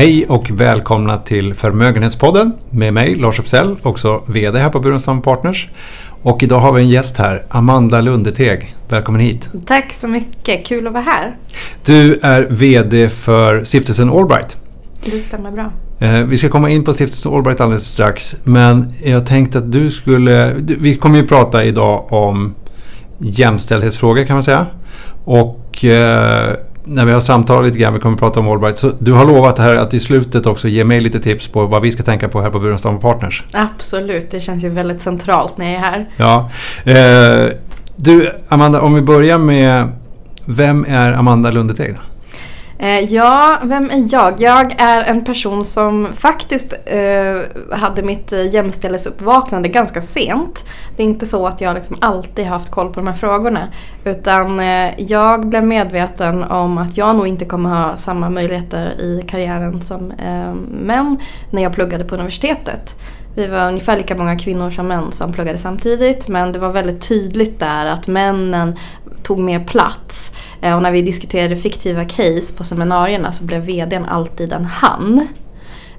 Hej och välkomna till Förmögenhetspodden med mig Lars Uppsell, också VD här på Burenstam Partners. Och idag har vi en gäst här, Amanda Lundeteg. Välkommen hit. Tack så mycket, kul att vara här. Du är VD för stiftelsen Allbright. Det stämmer bra. Eh, vi ska komma in på stiftelsen Allbright alldeles strax. Men jag tänkte att du skulle... Vi kommer ju prata idag om jämställdhetsfrågor kan man säga. Och eh, när vi har samtalat lite grann, vi kommer att prata om Allbright. Så du har lovat här att i slutet också ge mig lite tips på vad vi ska tänka på här på Burenstam Partners. Absolut, det känns ju väldigt centralt när jag är här. Ja. Eh, du, Amanda, om vi börjar med Vem är Amanda Lundeteg? Eh, ja, vem är jag? Jag är en person som faktiskt eh, hade mitt eh, jämställdhetsuppvaknande ganska sent. Det är inte så att jag liksom alltid haft koll på de här frågorna. Utan eh, jag blev medveten om att jag nog inte kommer ha samma möjligheter i karriären som eh, män när jag pluggade på universitetet. Vi var ungefär lika många kvinnor som män som pluggade samtidigt men det var väldigt tydligt där att männen tog mer plats. Eh, och när vi diskuterade fiktiva case på seminarierna så blev VDn alltid en han.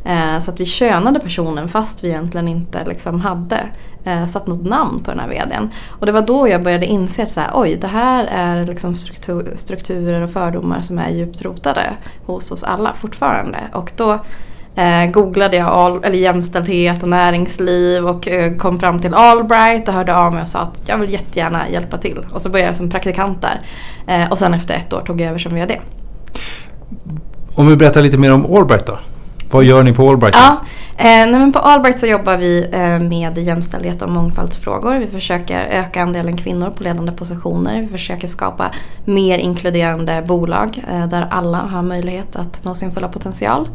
Eh, så att vi könade personen fast vi egentligen inte liksom hade eh, satt något namn på den här VDn. Och det var då jag började inse att så här, oj, det här är liksom struktur, strukturer och fördomar som är djupt rotade hos oss alla fortfarande. Och då Eh, googlade jag all, eller jämställdhet och näringsliv och eh, kom fram till Allbright och hörde av mig och sa att jag vill jättegärna hjälpa till. Och så började jag som praktikant där. Eh, och sen efter ett år tog jag över som VD. Om vi berättar lite mer om Allbright då? Vad gör ni på Allbright? Ja, eh, nej, men på Allbright så jobbar vi eh, med jämställdhet och mångfaldsfrågor. Vi försöker öka andelen kvinnor på ledande positioner. Vi försöker skapa mer inkluderande bolag eh, där alla har möjlighet att nå sin fulla potential.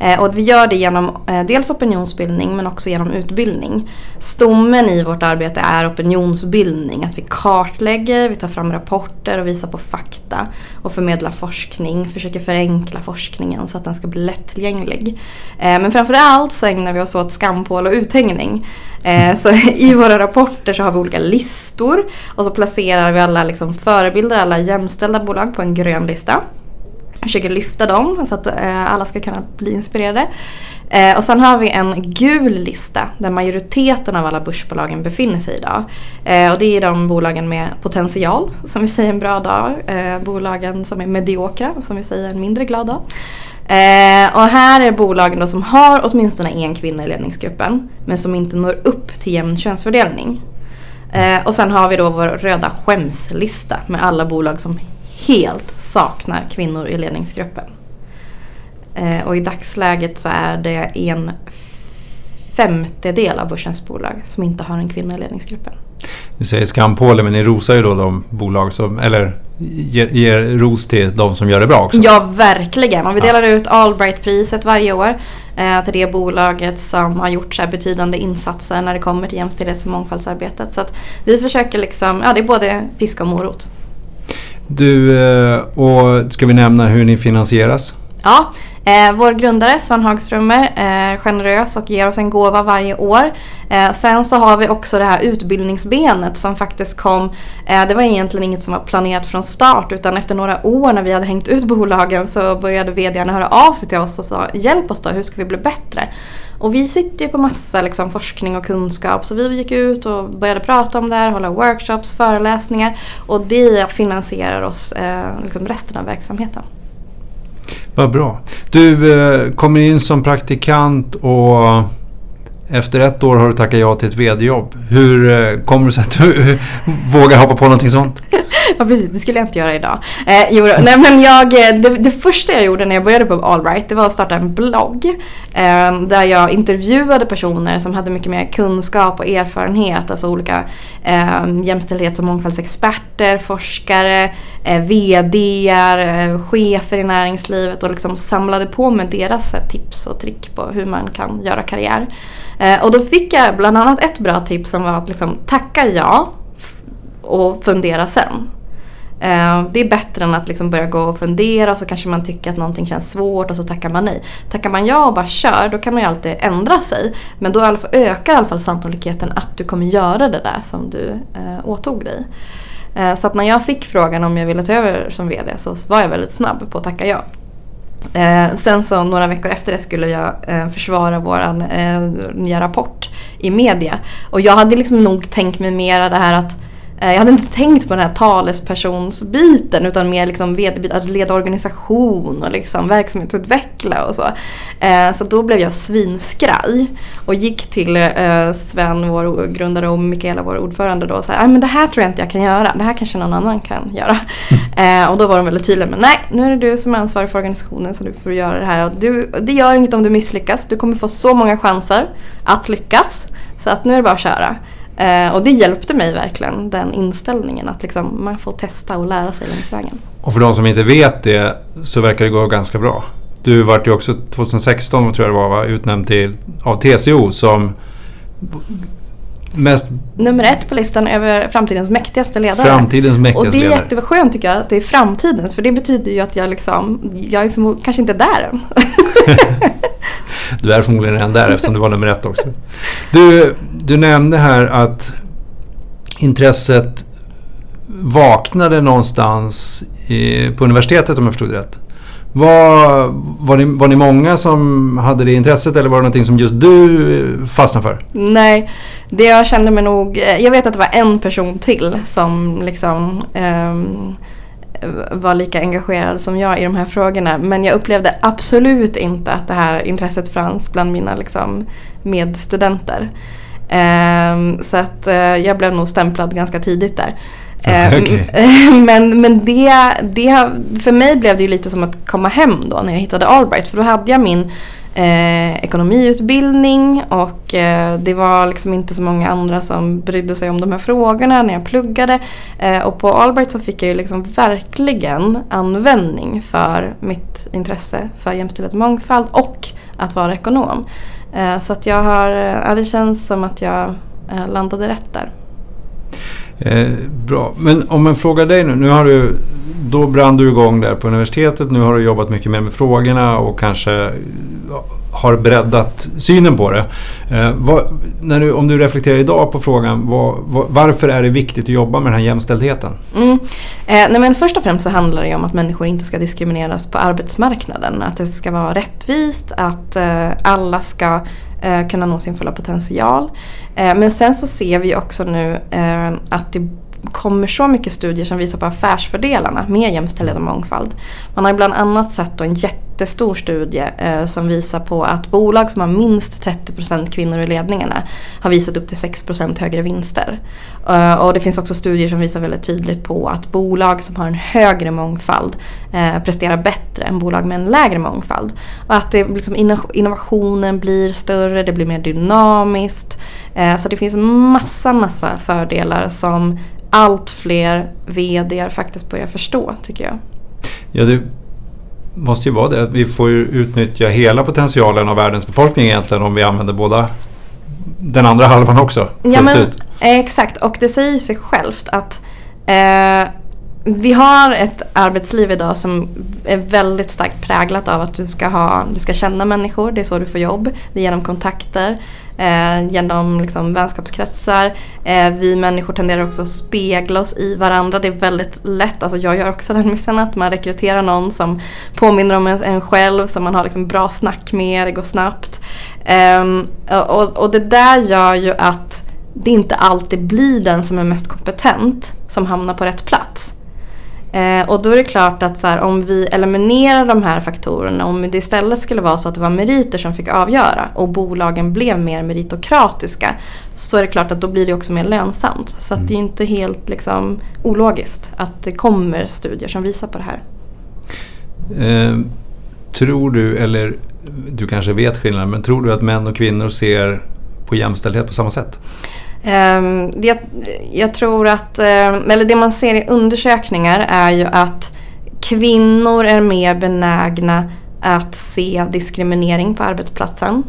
Eh, och vi gör det genom eh, dels opinionsbildning men också genom utbildning. Stommen i vårt arbete är opinionsbildning. Att vi kartlägger, vi tar fram rapporter och visar på fakta och förmedlar forskning. Försöker förenkla forskningen så att den ska bli lättillgänglig. Eh, men framförallt så ägnar vi oss åt skampål och uthängning. Eh, så I våra rapporter så har vi olika listor och så placerar vi alla liksom förebilder, alla jämställda bolag på en grön lista. Försöker lyfta dem så att eh, alla ska kunna bli inspirerade. Eh, och sen har vi en gul lista där majoriteten av alla börsbolagen befinner sig idag. Eh, och det är de bolagen med potential, som vi säger en bra dag. Eh, bolagen som är mediokra, som vi säger en mindre glad dag. Eh, och här är bolagen då som har åtminstone en kvinna i ledningsgruppen men som inte når upp till jämn könsfördelning. Eh, och sen har vi då vår röda skämslista med alla bolag som helt saknar kvinnor i ledningsgruppen. Eh, och i dagsläget så är det en femtedel av börsens bolag som inte har en kvinna i ledningsgruppen. Du säger skampåle men ni rosar ju då de bolag som, eller ger, ger ros till de som gör det bra också. Ja, verkligen. Och vi delar ja. ut Allbright-priset varje år eh, till det bolaget som har gjort så betydande insatser när det kommer till jämställdhets och mångfaldsarbetet. Så vi försöker liksom, ja det är både piska och morot. Du, eh, och ska vi nämna hur ni finansieras? Ja, Eh, vår grundare Sven Hagströmer är eh, generös och ger oss en gåva varje år. Eh, sen så har vi också det här utbildningsbenet som faktiskt kom. Eh, det var egentligen inget som var planerat från start utan efter några år när vi hade hängt ut bolagen så började vdarna höra av sig till oss och sa hjälp oss då, hur ska vi bli bättre? Och vi sitter ju på massa liksom, forskning och kunskap så vi gick ut och började prata om det här, hålla workshops, föreläsningar och det finansierar oss eh, liksom resten av verksamheten. Vad bra. Du eh, kommer in som praktikant och efter ett år har du tackat ja till ett vd-jobb. Hur eh, kommer det sig att du vågar hoppa på någonting sånt? ja precis, det skulle jag inte göra idag. Eh, jo, nej, men jag, eh, det, det, första jag gjorde när jag började på Allbright det var att starta en blogg. Eh, där jag intervjuade personer som hade mycket mer kunskap och erfarenhet. Alltså olika eh, jämställdhets och mångfaldsexperter, forskare, eh, VDR, eh, chefer i näringslivet och liksom samlade på mig deras eh, tips och trick på hur man kan göra karriär. Eh, och då fick jag bland annat ett bra tips som var att liksom tacka ja och fundera sen. Det är bättre än att liksom börja gå och fundera och så kanske man tycker att någonting känns svårt och så tackar man nej. Tackar man ja och bara kör då kan man ju alltid ändra sig. Men då ökar i alla fall sannolikheten att du kommer göra det där som du eh, åtog dig. Eh, så att när jag fick frågan om jag ville ta över som VD så var jag väldigt snabb på att tacka ja. Eh, sen så några veckor efter det skulle jag eh, försvara vår eh, nya rapport i media. Och jag hade liksom nog tänkt mig mera det här att jag hade inte tänkt på den här talespersonsbiten utan mer liksom att leda organisation och liksom verksamhetsutveckla och så. Eh, så då blev jag svinskraj och gick till eh, Sven, vår grundare och Mikaela, vår ordförande då och sa men det här tror jag inte jag kan göra. Det här kanske någon annan kan göra. Mm. Och då var de väldigt tydliga med nej, nu är det du som är ansvarig för organisationen så du får göra det här. Du, det gör inget om du misslyckas. Du kommer få så många chanser att lyckas. Så att nu är det bara att köra. Eh, och det hjälpte mig verkligen, den inställningen att liksom man får testa och lära sig längs vägen. Och för de som inte vet det så verkar det gå ganska bra. Du vart ju också 2016 tror jag det var, va, utnämnd till, av TCO som mest... Nummer ett på listan över framtidens mäktigaste ledare. Framtidens mäktigaste Och det är ledare. jätteskönt tycker jag att det är framtidens. För det betyder ju att jag liksom, jag är kanske inte där än. du är förmodligen redan där eftersom du var nummer ett också. Du, du nämnde här att intresset vaknade någonstans i, på universitetet om jag förstod det rätt. Var, var, ni, var ni många som hade det intresset eller var det någonting som just du eh, fastnade för? Nej, det jag kände mig nog... Eh, jag vet att det var en person till som liksom um, var lika engagerad som jag i de här frågorna. Men jag upplevde absolut inte att det här intresset fanns bland mina liksom, medstudenter. Um, så att uh, jag blev nog stämplad ganska tidigt där. Ehm, okay. men men det, det, för mig blev det ju lite som att komma hem då när jag hittade Albright. För då hade jag min eh, ekonomiutbildning och eh, det var liksom inte så många andra som brydde sig om de här frågorna när jag pluggade. Eh, och på Albright så fick jag ju liksom verkligen användning för mitt intresse för jämställdhet och mångfald och att vara ekonom. Eh, så att jag har, ja, det känns som att jag eh, landade rätt där. Eh, bra, men om man frågar dig nu. nu har du, då brann du igång där på universitetet. Nu har du jobbat mycket mer med frågorna och kanske har breddat synen på det. Eh, vad, när du, om du reflekterar idag på frågan vad, vad, varför är det viktigt att jobba med den här jämställdheten? Mm. Eh, nej men först och främst så handlar det om att människor inte ska diskrimineras på arbetsmarknaden. Att det ska vara rättvist, att eh, alla ska eh, kunna nå sin fulla potential. Eh, men sen så ser vi också nu eh, att det kommer så mycket studier som visar på affärsfördelarna med jämställdhet och mångfald. Man har bland annat sett en jättestor studie eh, som visar på att bolag som har minst 30% kvinnor i ledningarna har visat upp till 6% högre vinster. Eh, och det finns också studier som visar väldigt tydligt på att bolag som har en högre mångfald eh, presterar bättre än bolag med en lägre mångfald. Och att det, liksom, innovationen blir större, det blir mer dynamiskt. Eh, så det finns massa, massa fördelar som allt fler VD faktiskt börjar förstå tycker jag. Ja, det måste ju vara det. Vi får ju utnyttja hela potentialen av världens befolkning egentligen om vi använder båda den andra halvan också. Ja, men, ut. Exakt, och det säger sig självt att eh, vi har ett arbetsliv idag som är väldigt starkt präglat av att du ska, ha, du ska känna människor, det är så du får jobb. Det är genom kontakter, eh, genom liksom vänskapskretsar. Eh, vi människor tenderar också att spegla oss i varandra. Det är väldigt lätt, alltså jag gör också den missen att man rekryterar någon som påminner om en själv, som man har liksom bra snack med, det går snabbt. Eh, och, och det där gör ju att det inte alltid blir den som är mest kompetent som hamnar på rätt plats. Eh, och då är det klart att så här, om vi eliminerar de här faktorerna, om det istället skulle vara så att det var meriter som fick avgöra och bolagen blev mer meritokratiska så är det klart att då blir det också mer lönsamt. Så mm. det är inte helt liksom, ologiskt att det kommer studier som visar på det här. Eh, tror du, eller du kanske vet skillnaden, men tror du att män och kvinnor ser på jämställdhet på samma sätt? Ehm, jag, jag tror att, ehm, eller det man ser i undersökningar är ju att kvinnor är mer benägna att se diskriminering på arbetsplatsen.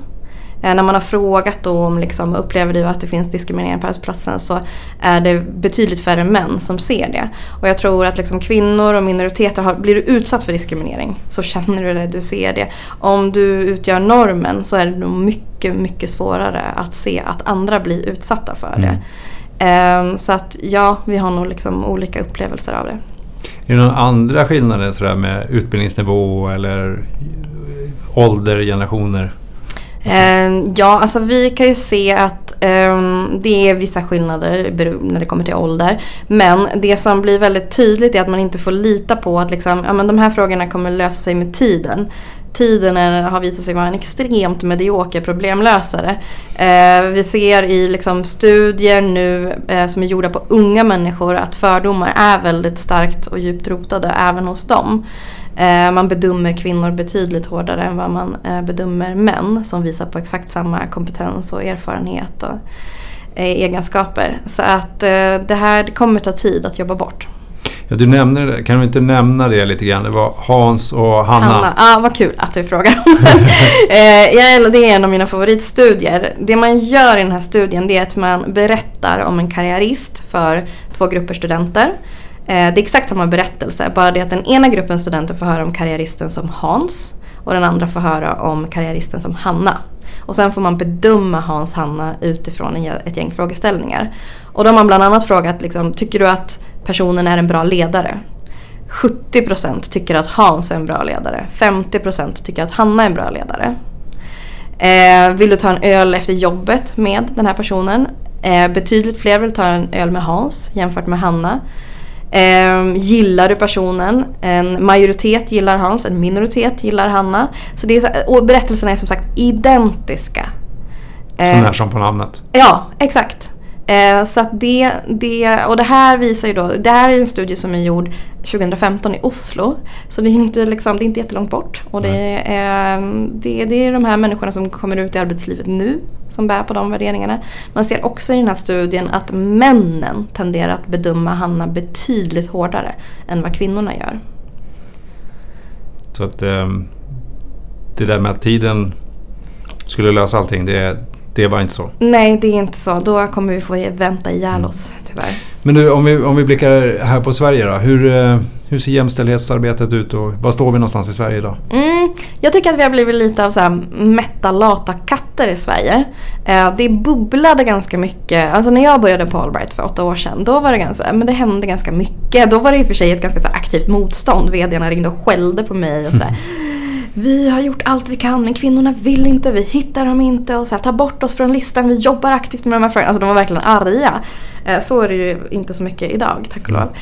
Eh, när man har frågat då om liksom, upplever du att det finns diskriminering på arbetsplatsen så är det betydligt färre män som ser det. Och jag tror att liksom, kvinnor och minoriteter, har, blir du utsatt för diskriminering så känner du det, du ser det. Om du utgör normen så är det nog mycket, mycket svårare att se att andra blir utsatta för det. Mm. Um, så att ja, vi har nog liksom olika upplevelser av det. det några andra skillnader sådär med utbildningsnivå eller ålder, generationer? Eh, ja, alltså vi kan ju se att eh, det är vissa skillnader när det kommer till ålder. Men det som blir väldigt tydligt är att man inte får lita på att liksom, ja, men de här frågorna kommer lösa sig med tiden tiden är, har visat sig vara en extremt medioker problemlösare. Eh, vi ser i liksom, studier nu eh, som är gjorda på unga människor att fördomar är väldigt starkt och djupt rotade även hos dem. Eh, man bedömer kvinnor betydligt hårdare än vad man eh, bedömer män som visar på exakt samma kompetens och erfarenhet och eh, egenskaper. Så att det här kommer ta tid att jobba bort. Ja, du nämnde det, kan du inte nämna det lite grann? Det var Hans och Hanna. Hanna, ja vad kul att du frågar. det är en av mina favoritstudier. Det man gör i den här studien det är att man berättar om en karriärist för två grupper studenter. Eh, det är exakt samma berättelse, bara det att den ena gruppen studenter får höra om karriäristen som Hans och den andra får höra om karriäristen som Hanna. Och sen får man bedöma Hans Hanna utifrån ett gäng frågeställningar. Och då har man bland annat frågat, liksom, tycker du att personen är en bra ledare? 70% tycker att Hans är en bra ledare. 50% tycker att Hanna är en bra ledare. Eh, vill du ta en öl efter jobbet med den här personen? Eh, betydligt fler vill ta en öl med Hans jämfört med Hanna. Eh, gillar du personen? En majoritet gillar Hans, en minoritet gillar Hanna. Så det är, och berättelserna är som sagt identiska. Eh, så när som på namnet? Ja, exakt. Eh, så det, det, och det här visar ju då, det här är en studie som är gjord 2015 i Oslo. Så det är inte, liksom, det är inte jättelångt bort. Och det är, det, det är de här människorna som kommer ut i arbetslivet nu som bär på de värderingarna. Man ser också i den här studien att männen tenderar att bedöma Hanna betydligt hårdare än vad kvinnorna gör. Så att ehm, det där med att tiden skulle lösa allting, det, det bara inte så? Nej, det är inte så. Då kommer vi få vänta ihjäl mm. oss tyvärr. Men nu om vi, om vi blickar här på Sverige då. Hur, eh, hur ser jämställdhetsarbetet ut och var står vi någonstans i Sverige idag? Mm, jag tycker att vi har blivit lite av så här mätta lata katter i Sverige. Eh, det bubblade ganska mycket. Alltså när jag började på Allbright för åtta år sedan då var det ganska, men det hände ganska mycket. Då var det i och för sig ett ganska så aktivt motstånd. VDarna ringde och skällde på mig och så vi har gjort allt vi kan men kvinnorna vill inte, vi hittar dem inte och så här, ta bort oss från listan, vi jobbar aktivt med de här frågorna. Alltså de var verkligen arga. Eh, så är det ju inte så mycket idag, tack och lov.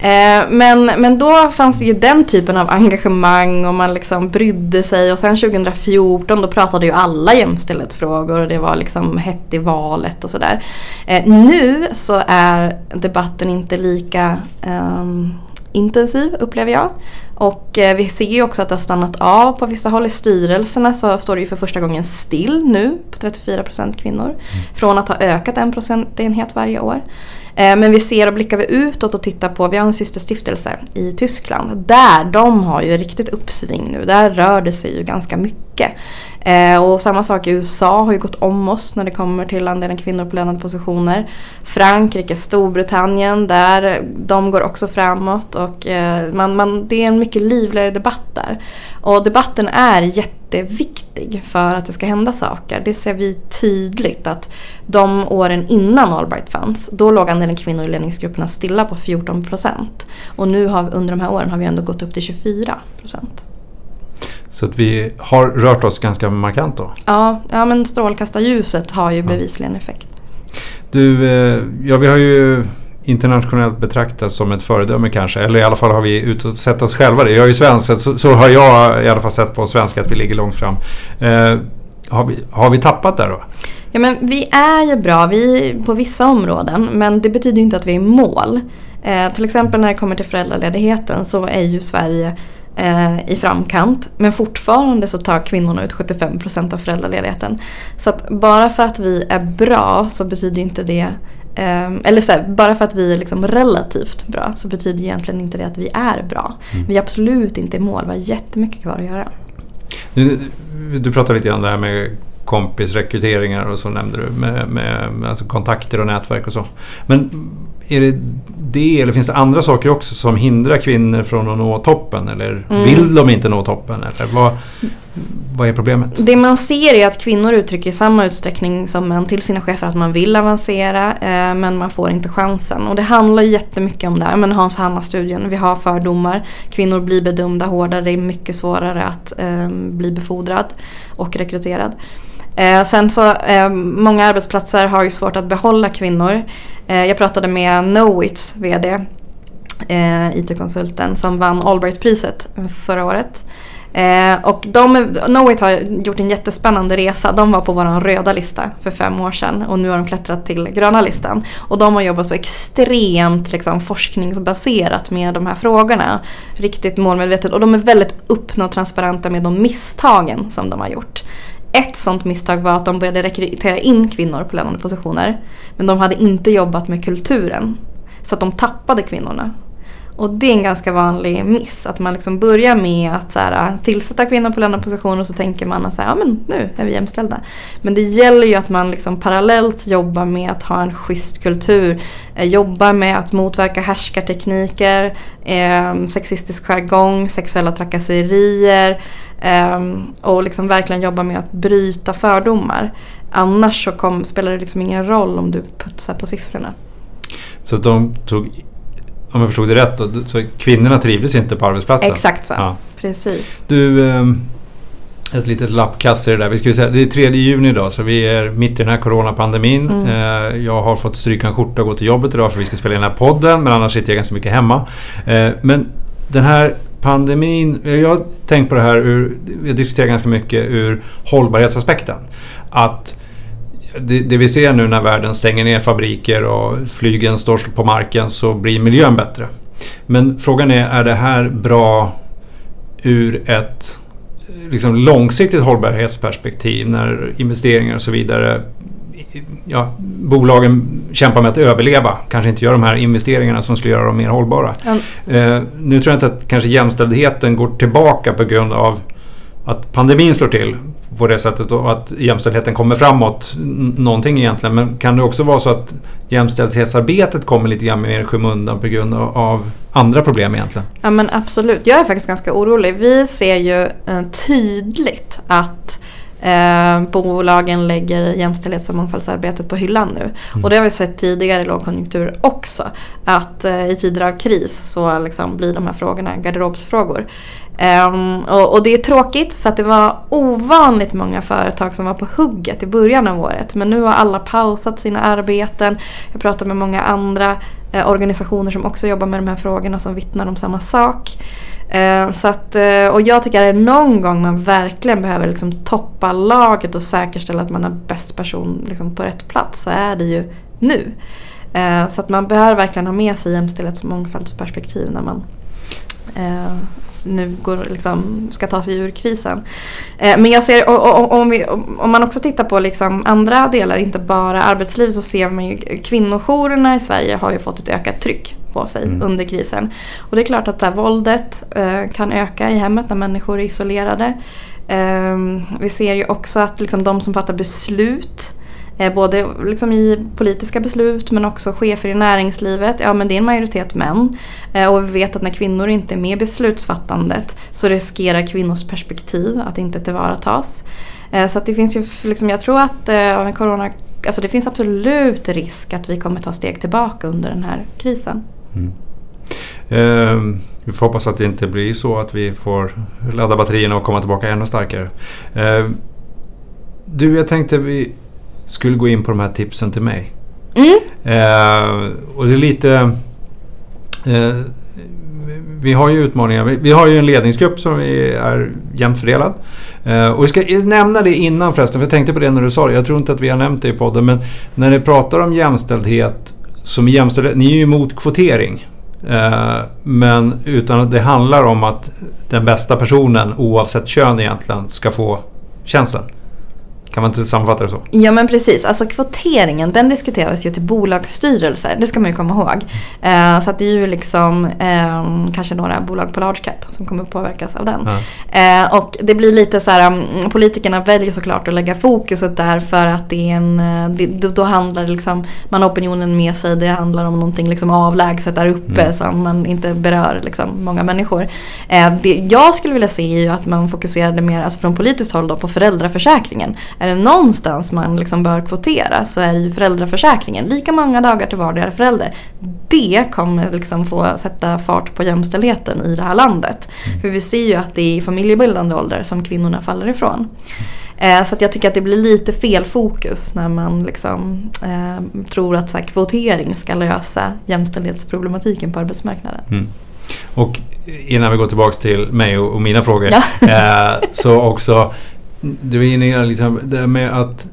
Eh, men, men då fanns det ju den typen av engagemang och man liksom brydde sig och sen 2014 då pratade ju alla jämställdhetsfrågor och det var liksom hett i valet och sådär. Eh, nu så är debatten inte lika um, intensiv upplever jag. Och eh, vi ser ju också att det har stannat av på vissa håll. I styrelserna så står det ju för första gången still nu på 34% kvinnor. Mm. Från att ha ökat en procentenhet varje år. Eh, men vi ser och blickar vi utåt och tittar på, vi har en systerstiftelse i Tyskland. Där, de har ju riktigt uppsving nu. Där rör det sig ju ganska mycket. Eh, och samma sak i USA har ju gått om oss när det kommer till andelen kvinnor på ledande positioner. Frankrike, Storbritannien, där de går också framåt och man, man, det är en mycket livligare debatt där. Och debatten är jätteviktig för att det ska hända saker. Det ser vi tydligt att de åren innan Allbright fanns, då låg andelen kvinnor i ledningsgrupperna stilla på 14 procent. Och nu har, under de här åren har vi ändå gått upp till 24 procent. Så att vi har rört oss ganska markant då? Ja, ja men strålkastarljuset har ju bevisligen effekt. Du, eh, ja vi har ju internationellt betraktat som ett föredöme kanske. Eller i alla fall har vi utsett oss själva det. Jag är ju svensk så, så, har jag i alla fall sett på oss svenskar att vi ligger långt fram. Eh, har, vi, har vi tappat där då? Ja men vi är ju bra vi, på vissa områden men det betyder ju inte att vi är i mål. Eh, till exempel när det kommer till föräldraledigheten så är ju Sverige eh, i framkant. Men fortfarande så tar kvinnorna ut 75% av föräldraledigheten. Så att bara för att vi är bra så betyder inte det eller så här, bara för att vi är liksom relativt bra så betyder egentligen inte det att vi är bra. Mm. Vi är absolut inte i mål, vi har jättemycket kvar att göra. Du, du pratade lite grann det här med kompisrekryteringar och så nämnde du med, med alltså kontakter och nätverk och så. Men är det det eller finns det andra saker också som hindrar kvinnor från att nå toppen? Eller mm. vill de inte nå toppen? Eller vad, vad är problemet? Det man ser är att kvinnor uttrycker i samma utsträckning som män till sina chefer att man vill avancera eh, men man får inte chansen. Och det handlar jättemycket om det här. Men Hans Hanna-studien, vi har fördomar. Kvinnor blir bedömda hårdare, det är mycket svårare att eh, bli befordrad och rekryterad. Eh, sen så, eh, många arbetsplatser har ju svårt att behålla kvinnor. Eh, jag pratade med Knowits VD, eh, IT-konsulten, som vann Allbright-priset förra året. Eh, och de, Knowit har gjort en jättespännande resa. De var på vår röda lista för fem år sedan och nu har de klättrat till gröna listan. Och de har jobbat så extremt liksom, forskningsbaserat med de här frågorna. Riktigt målmedvetet och de är väldigt öppna och transparenta med de misstagen som de har gjort. Ett sånt misstag var att de började rekrytera in kvinnor på ledande positioner. Men de hade inte jobbat med kulturen. Så att de tappade kvinnorna. Och det är en ganska vanlig miss. Att man liksom börjar med att så här, äh, tillsätta kvinnor på ledande och så tänker man att så här, ja, men nu är vi jämställda. Men det gäller ju att man liksom parallellt jobbar med att ha en schysst kultur. Eh, jobbar med att motverka härskartekniker, eh, sexistisk jargong, sexuella trakasserier. Eh, och liksom verkligen jobba med att bryta fördomar. Annars så kom, spelar det liksom ingen roll om du putsar på siffrorna. Så de tog om jag förstod det rätt, då, så kvinnorna trivdes inte på arbetsplatsen? Exakt så, ja. precis. Du, ehm, ett litet lappkast i det där. Vi ska säga, det är 3 juni idag så vi är mitt i den här coronapandemin. Mm. Eh, jag har fått stryka en skjorta och gå till jobbet idag för vi ska spela in den här podden men annars sitter jag ganska mycket hemma. Eh, men den här pandemin, jag har tänkt på det här ur, jag diskuterar ganska mycket ur hållbarhetsaspekten. Att det, det, vi ser nu när världen stänger ner fabriker och flygen står på marken så blir miljön bättre. Men frågan är, är det här bra ur ett liksom långsiktigt hållbarhetsperspektiv när investeringar och så vidare ja, bolagen kämpar med att överleva, kanske inte gör de här investeringarna som skulle göra dem mer hållbara. Mm. Eh, nu tror jag inte att kanske jämställdheten går tillbaka på grund av att pandemin slår till på det sättet och att jämställdheten kommer framåt någonting egentligen. Men kan det också vara så att jämställdhetsarbetet kommer lite grann mer i skymundan på grund av, andra problem egentligen? Ja men absolut, jag är faktiskt ganska orolig. Vi ser ju eh, tydligt att Eh, bolagen lägger jämställdhets och mångfaldsarbetet på hyllan nu. Mm. Och det har vi sett tidigare i lågkonjunktur också. Att eh, i tider av kris så liksom blir de här frågorna garderobsfrågor. Um, och, och, det är tråkigt för att det var ovanligt många företag som var på hugget i början av året. Men nu har alla pausat sina arbeten. Jag pratar med många andra Eh, organisationer som också jobbar med de här frågorna som vittnar om samma sak. Eh, så att, eh, och jag tycker att det är någon gång man verkligen behöver liksom toppa laget och säkerställa att man har bäst person liksom på rätt plats så är det ju nu. Så att man behöver verkligen ha med sig jämställdhets och mångfaldsperspektiv när man nu går, liksom, ska ta sig ur krisen. Eh, men jag ser, och, och, om, vi, om, man också tittar på liksom andra delar, inte bara arbetsliv, så ser man ju kvinnojourerna i Sverige har ju fått ett ökat tryck på sig mm. under krisen. Och det är klart att här, våldet eh, kan öka i hemmet när människor är isolerade. Eh, vi ser ju också att liksom, de som fattar beslut Eh, både liksom i politiska beslut men också chefer i näringslivet. Ja men det är en majoritet män. Eh, och vi vet att när kvinnor inte är med i beslutsfattandet så riskerar kvinnors perspektiv att inte tillvaratas. Eh, så att det finns ju, liksom, jag tror att med corona, alltså det finns absolut risk att vi kommer ta steg tillbaka under den här krisen. Mm. Eh, vi får hoppas att det inte blir så att vi får ladda batterierna och komma tillbaka ännu starkare. Eh, du, jag tänkte vi skulle gå in på de här tipsen till mig. Mm. Eh, och det är lite... Eh, vi har ju utmaningar. Vi, vi, har ju en ledningsgrupp som är jämnt fördelad. Eh, och vi ska nämna det innan förresten, för jag tänkte på det när du sa det. Jag tror inte att vi har nämnt det i podden, men när ni pratar om jämställdhet, som jämställdhet, ni är ju emot kvotering. Eh, men utan det handlar om att den bästa personen, oavsett kön egentligen, ska få tjänsten. Kan man inte sammanfatta det så? Ja men precis, alltså kvoteringen den diskuteras ju till bolagsstyrelser, det ska man ju komma ihåg. Eh, så att det är ju liksom eh, kanske några bolag på large cap som kommer påverkas av den. Ja. Eh, och det blir lite så här, um, politikerna väljer såklart att lägga fokuset där för att det är en, eh, det, då handlar det liksom, man har opinionen med sig, det handlar om någonting liksom avlägset där uppe mm. som man inte berör liksom många människor. Eh, det jag skulle vilja se är ju att man fokuserade mer, alltså från politiskt håll då, på föräldraförsäkringen är det någonstans man liksom bör kvotera så är det ju föräldraförsäkringen. Lika många dagar till vardera förälder. Det kommer liksom få sätta fart på jämställdheten i det här landet. För vi ser ju att det är i familjebildande ålder som kvinnorna faller ifrån. Eh, så jag tycker att det blir lite fel fokus när man liksom, eh, tror att så här, kvotering ska lösa jämställdhetsproblematiken på arbetsmarknaden. Mm. Och innan vi går tillbaka till mig och, och mina frågor. Ja. eh, så också du är inne i liksom, det med att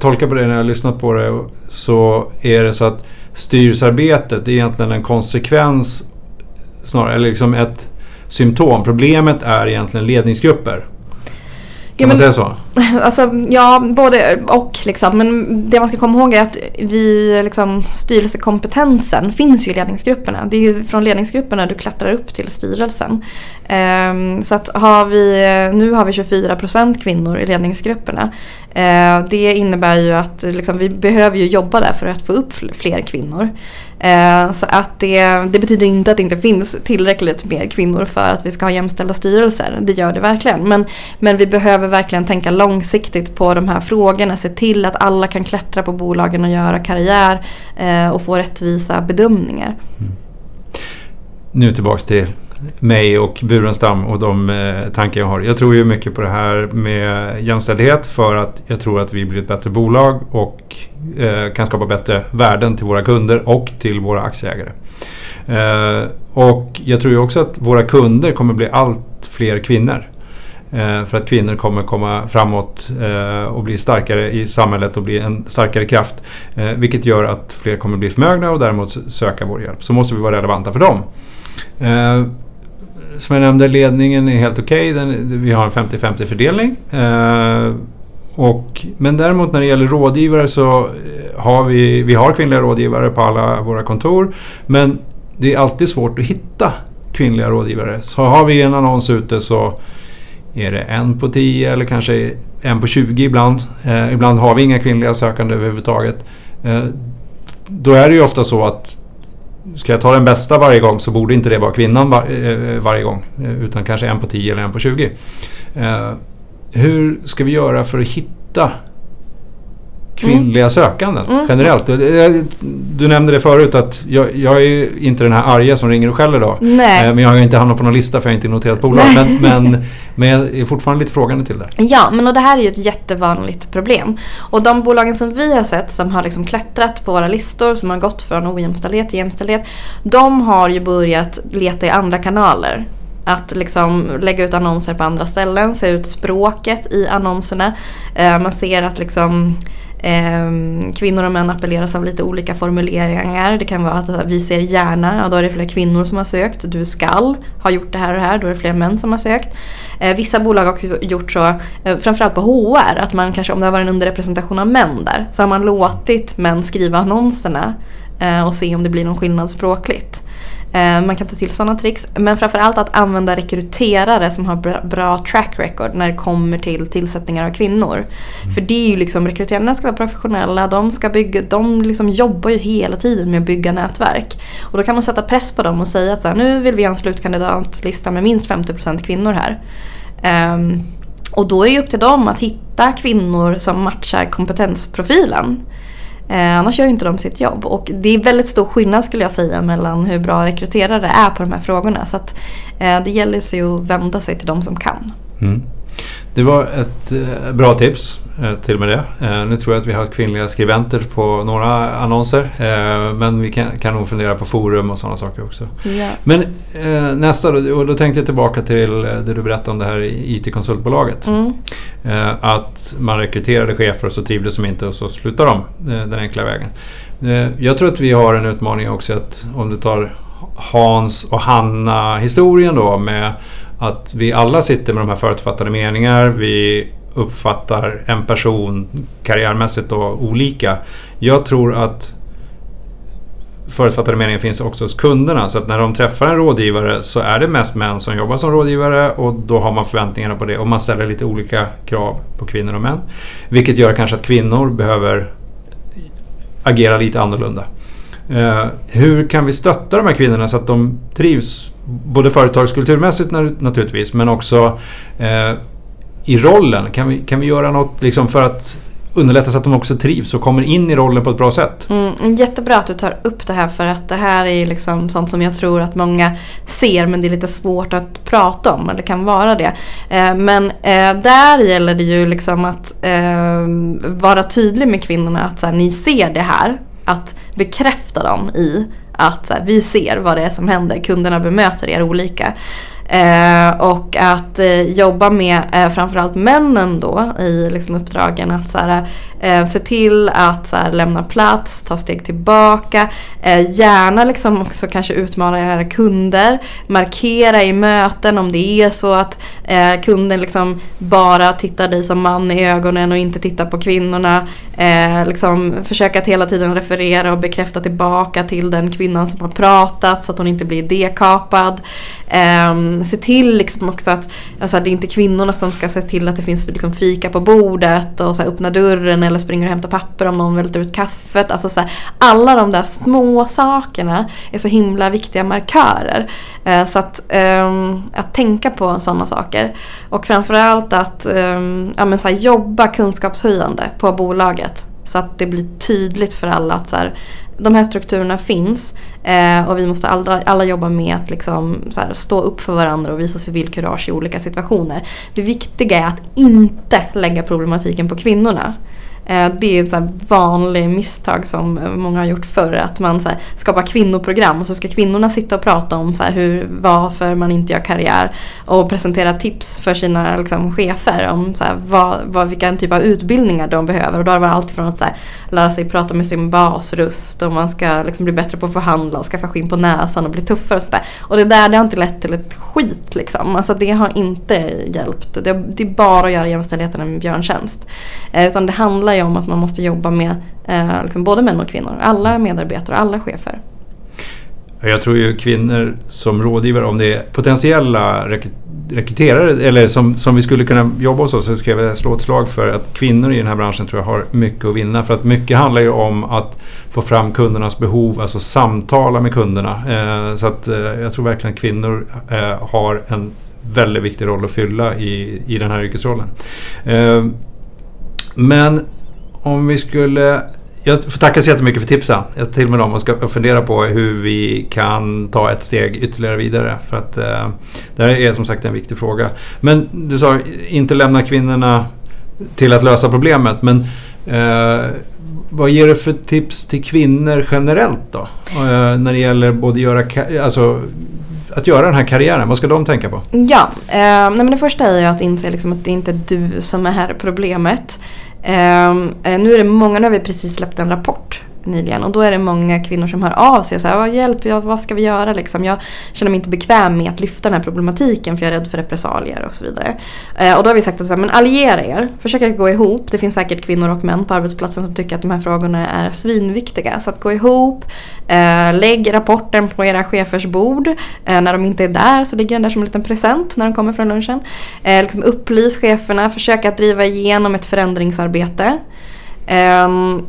tolka på det när jag har lyssnat på det så är det så att styrelsearbetet är egentligen en konsekvens snarare, eller liksom ett symptom. Problemet är egentligen ledningsgrupper. Kan man säga så? Alltså, ja, både och. Liksom. Men det man ska komma ihåg är att vi, liksom, styrelsekompetensen finns ju i ledningsgrupperna. Det är ju från ledningsgrupperna du klättrar upp till styrelsen. Um, så att har vi, nu har vi 24 procent kvinnor i ledningsgrupperna. Uh, det innebär ju att liksom, vi behöver ju jobba där för att få upp fler kvinnor. Eh, så att det, det, betyder inte att det inte finns tillräckligt med kvinnor för att vi ska ha jämställda styrelser. Det gör det verkligen. Men, men vi behöver verkligen tänka långsiktigt på de här frågorna. Se till att alla kan klättra på bolagen och göra karriär eh, och få rättvisa bedömningar. Mm. Nu tillbaks till mig och Burenstam och de eh, tankar jag har. Jag tror ju mycket på det här med jämställdhet för att jag tror att vi blir ett bättre bolag och eh, kan skapa bättre värden till våra kunder och till våra aktieägare. Eh, och jag tror ju också att våra kunder kommer bli allt fler kvinnor. Eh, för att kvinnor kommer komma framåt eh, och bli starkare i samhället och bli en starkare kraft. Eh, vilket gör att fler kommer bli förmögna och däremot söka vår hjälp. Så måste vi vara relevanta för dem som jag nämnde, ledningen är helt okej. Okay. Vi har en 50-50 fördelning. Eh, och, men däremot när det gäller rådgivare så eh, har vi, vi har kvinnliga rådgivare på alla våra kontor. Men det är alltid svårt att hitta kvinnliga rådgivare. Så har vi en annons ute så är det en på 10 eller kanske en på 20 ibland. Eh, ibland har vi inga kvinnliga sökande överhuvudtaget. Eh, då är det ju ofta så att ska jag ta den bästa varje gång så borde inte det vara kvinnan var, eh, varje gång. Eh, utan kanske en på 10 eller en på 20. Eh, hur ska vi göra för att hitta kvinnliga mm. sökanden mm. generellt. Du, du nämnde det förut att jag, jag, är inte den här arga som ringer och skäller då. Nej. Men jag har inte hamnat på någon lista för jag har inte noterat bolag. Men, men, men jag är fortfarande lite frågande till det. Ja, men och det här är ju ett jättevanligt problem. Och de bolagen som vi har sett som har liksom klättrat på våra listor, som har gått från ojämställdhet till jämställdhet. De har ju börjat leta i andra kanaler. Att liksom lägga ut annonser på andra ställen, se ut språket i annonserna. Eh, man ser att liksom Eh, Ehm, kvinnor och män appelleras av lite olika formuleringar. Det kan vara att vi ser gärna, ja, då är det fler kvinnor som har sökt. Du skall ha gjort det här och det här, då är det fler män som har sökt. Eh, vissa bolag har också gjort så, eh, framförallt på HR, att man kanske om det har varit en underrepresentation av män där så har man låtit män skriva annonserna eh, och se om det blir någon skillnad språkligt. Eh, man kan ta till sådana tricks. Men framförallt att använda rekryterare som har bra track record när det kommer till tillsättningar av kvinnor. Mm. För det är ju liksom, rekryterarna ska vara professionella, de, ska bygga, de liksom jobbar ju hela tiden med att bygga nätverk. Och då kan man sätta press på dem och säga att så här, nu vill vi ha en slutkandidatlista med minst 50% kvinnor här. Um, och då är det upp till dem att hitta kvinnor som matchar kompetensprofilen. Eh, annars gör ju inte de sitt jobb. Och det är väldigt stor skillnad skulle jag säga mellan hur bra rekryterare är på de här frågorna. Så att, eh, det gäller sig att vända sig till de som kan. Mm. Det var ett eh, bra tips eh, till och med det. Eh, nu tror jag att vi har kvinnliga skribenter på några annonser. Men vi kan, kan nog fundera på forum och sådana saker också. Ja. Men nästa då, och då tänkte jag tillbaka till det du berättade om det här IT-konsultbolaget. Mm. Eh, att man rekryterade chefer och så trivdes de inte och så slutade de eh, den enkla vägen. Eh, jag tror att vi har en utmaning också att om du tar Hans och Hanna historien då med att vi alla sitter med de här förutfattade meningar. Vi uppfattar en person karriärmässigt då olika. Jag tror att förutfattade meningen finns också hos kunderna. Så att när de träffar en rådgivare så är det mest män som jobbar som rådgivare och då har man förväntningarna på det. Och man ställer lite olika krav på kvinnor och män. Vilket gör kanske att kvinnor behöver agera lite annorlunda. Eh, hur kan vi stötta de här kvinnorna så att de trivs? Både företagskulturmässigt naturligtvis men också eh, i rollen. Kan vi, kan vi göra något liksom för att underlätta så att de också trivs och kommer in i rollen på ett bra sätt. Mm, jättebra att du tar upp det här för att det här är liksom sånt som jag tror att många ser men det är lite svårt att prata om eller kan vara det. Eh, men eh, där gäller det ju liksom att eh, vara tydlig med kvinnorna att så här, ni ser det här. Att bekräfta dem i att här, vi ser vad det är som händer. Kunderna bemöter er olika. Eh, och att eh, jobba med eh, framförallt männen då i liksom, uppdragen att så här, eh, se till att så här, lämna plats, ta steg tillbaka. Eh, gärna liksom också kanske utmana era kunder. Markera i möten om det är så att eh, kunden liksom bara tittar dig som man i ögonen och inte tittar på kvinnorna. Eh, liksom försöka att hela tiden referera och bekräfta tillbaka till den kvinnan som har pratat så att hon inte blir dekapad. Eh, Mm. se till liksom också att alltså, det är inte kvinnorna som ska se till att det finns liksom, fika på bordet och så här, öppna dörren eller springer och hämtar papper om någon välter ut kaffet. Alltså, så här, alla de där små sakerna är så himla viktiga markörer. Eh, så att, eh, att tänka på sådana saker. Och framförallt att eh, ja, men, så här, jobba kunskapshöjande på bolaget. Så att det blir tydligt för alla att så här, de här strukturerna finns eh, och vi måste alla, alla jobba med att liksom, här, stå upp för varandra och visa civilkurage i olika situationer. Det viktiga är att inte lägga problematiken på kvinnorna. Eh, det är ett vanligt misstag som många har gjort förr. Att man så här, skapar kvinnoprogram och så ska kvinnorna sitta och prata om så här, hur, varför man inte gör karriär. Och presentera tips för sina liksom, chefer om så här, vad, vad, vilka typ av utbildningar de behöver. Och då har det varit allt från att så här, lära sig prata med sin basröst och man ska liksom, bli bättre på att förhandla och skaffa skinn på näsan och bli tuffare och sådär. Och det där det har inte lett till ett skit liksom. Alltså det har inte hjälpt. Det, det är bara att göra jämställdheten en björntjänst. Eh, utan det handlar ju om att man måste jobba med eh, liksom både män och kvinnor. Alla medarbetare, alla chefer. Jag tror ju kvinnor som rådgivare, om det är potentiella rekryterare eller som, som vi skulle kunna jobba hos oss så ska jag slå ett slag för att kvinnor i den här branschen tror jag har mycket att vinna. För att mycket handlar ju om att få fram kundernas behov, alltså samtala med kunderna. Eh, så att eh, jag tror verkligen att kvinnor eh, har en väldigt viktig roll att fylla i, i den här yrkesrollen. Eh, men om vi skulle... Jag får tacka så jättemycket för tipsen. Jag tar till med dem och ska fundera på hur vi kan ta ett steg ytterligare vidare. För att eh, det här är som sagt en viktig fråga. Men du sa inte lämna kvinnorna till att lösa problemet. Men eh, vad ger du för tips till kvinnor generellt då? Eh, när det gäller både göra, alltså, att göra den här karriären? Vad ska de tänka på? Ja, eh, nej men det första är ju att inse liksom att det inte är du som är problemet. Um, nu är det många, nu har vi precis släppt en rapport nyligen och då är det många kvinnor som hör av sig och säger hjälp, ja, vad ska vi göra liksom? Jag känner mig inte bekväm med att lyfta den här problematiken för jag är rädd för repressalier och så vidare. Eh, och då har vi sagt att så här, men alliera er, försök att gå ihop. Det finns säkert kvinnor och män på arbetsplatsen som tycker att de här frågorna är svinviktiga. Så att gå ihop, eh, lägg rapporten på era chefers bord. Eh, när de inte är där så ligger den där som en liten present när de kommer från lunchen. Eh, liksom upplys cheferna, försök att driva igenom ett förändringsarbete. Um,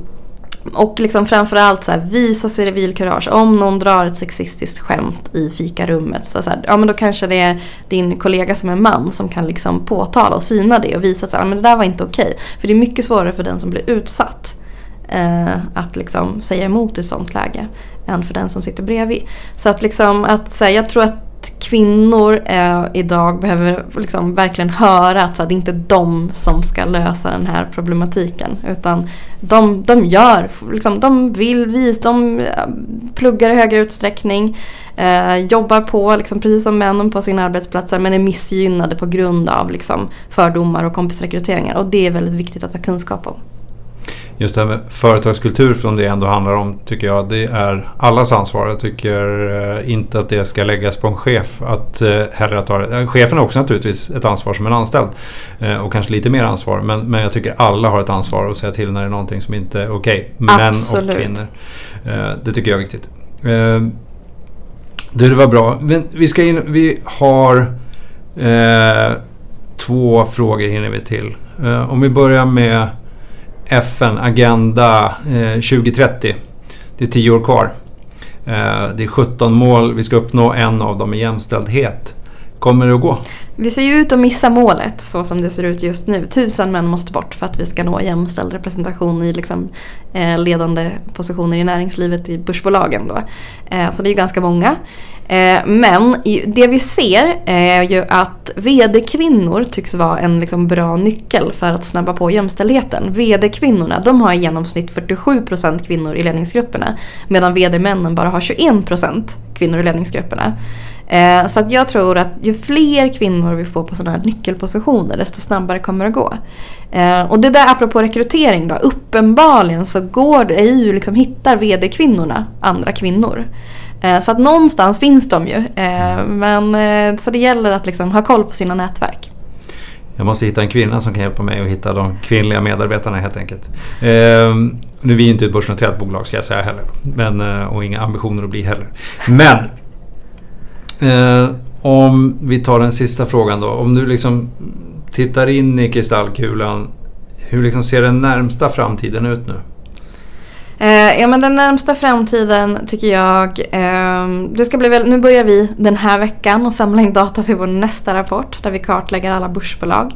och liksom framförallt så här, visa civilkurage. Om någon drar ett sexistiskt skämt i fikarummet så, så här, ja men då kanske det är din kollega som är man som kan liksom påtala och syna det och visa att så här, men det där var inte okej. För det är mycket svårare för den som blir utsatt eh, att liksom säga emot i sånt läge än för den som sitter bredvid. Så att liksom att så här, jag tror att kvinnor eh, idag behöver liksom verkligen höra att så, det är inte de som ska lösa den här problematiken. Utan de, de gör, liksom, de vill visa, de eh, pluggar i högre utsträckning. Eh, jobbar på, liksom, precis som männen på sina arbetsplatser men är missgynnade på grund av liksom, fördomar och kompisrekryteringar. Och det är väldigt viktigt att ha kunskap om just det här med företagskultur som det ändå handlar om tycker jag det är allas ansvar. Jag tycker eh, inte att det ska läggas på en chef att eh, hellre ta det. Chefen har också naturligtvis ett ansvar som en anställd eh, och kanske lite mer ansvar men, men jag tycker alla har ett ansvar att säga till när det är någonting som inte är okej. Okay. Män Absolut. och kvinnor. Det tycker jag är viktigt. Du, det var bra. Men vi, ska in, vi har eh, två frågor hinner vi till. Eh, om vi börjar med FN, Agenda 2030. Det är tio år kvar. Eh, det är 17 mål, vi ska uppnå en av dem är jämställdhet. Kommer det att gå? Vi ser ju ut att missa målet så som det ser ut just nu. Tusen män måste bort för att vi ska nå jämställd representation i liksom, eh, ledande positioner i näringslivet i börsbolagen. Då. Eh, så det är ju ganska många. Eh, men det vi ser är ju att VD-kvinnor tycks vara en liksom bra nyckel för att snabba på jämställdheten. VD-kvinnorna de har i genomsnitt 47% kvinnor i ledningsgrupperna medan VD-männen bara har 21% kvinnor i ledningsgrupperna. Eh, så att jag tror att ju fler kvinnor vi får på sådana här nyckelpositioner desto snabbare kommer det gå. Eh, och det där apropå rekrytering då, uppenbarligen så går det ju liksom hittar VD-kvinnorna andra kvinnor. Eh, så att någonstans finns de ju. Eh, men, eh, så det gäller att liksom ha koll på sina nätverk. Jag måste hitta en kvinna som kan hjälpa mig att hitta de kvinnliga medarbetarna helt enkelt. Eh, nu är vi inte ett börsnoterat bolag ska jag säga heller. Men, och inga ambitioner att bli heller. Men Eh, om vi tar den sista frågan då. Om du liksom tittar in i kristallkulan. Hur liksom ser den närmsta framtiden ut nu? Eh, ja men den närmsta framtiden tycker jag, eh, det ska bli väl, nu börjar vi den här veckan och samla in data till vår nästa rapport där vi kartlägger alla börsbolag.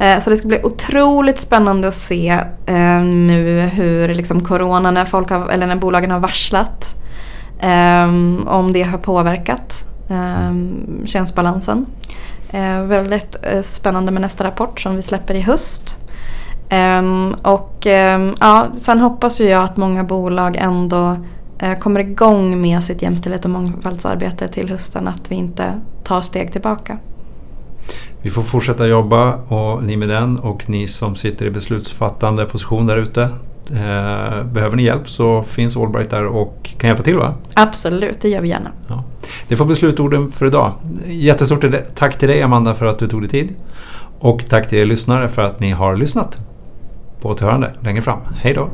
Eh, så det ska bli otroligt spännande att se eh, nu hur liksom corona, när, folk har, eller när bolagen har varslat, eh, om det har påverkat eh, könsbalansen. Eh, väldigt eh, spännande med nästa rapport som vi släpper i höst. Um, och um, ja, sen hoppas ju jag att många bolag ändå uh, kommer igång med sitt jämställdhet och mångfaldsarbete till hösten. Att vi inte tar steg tillbaka. Vi får fortsätta jobba och ni med den och ni som sitter i beslutsfattande position där ute. Eh, behöver ni hjälp så finns Allbright där och kan hjälpa till va? Absolut, det gör vi gärna. Ja. Det får bli slutorden för idag. Jättestort tack till dig Amanda för att du tog dig tid. Och tack till er lyssnare för att ni har lyssnat. På återhörande längre fram. Hej då!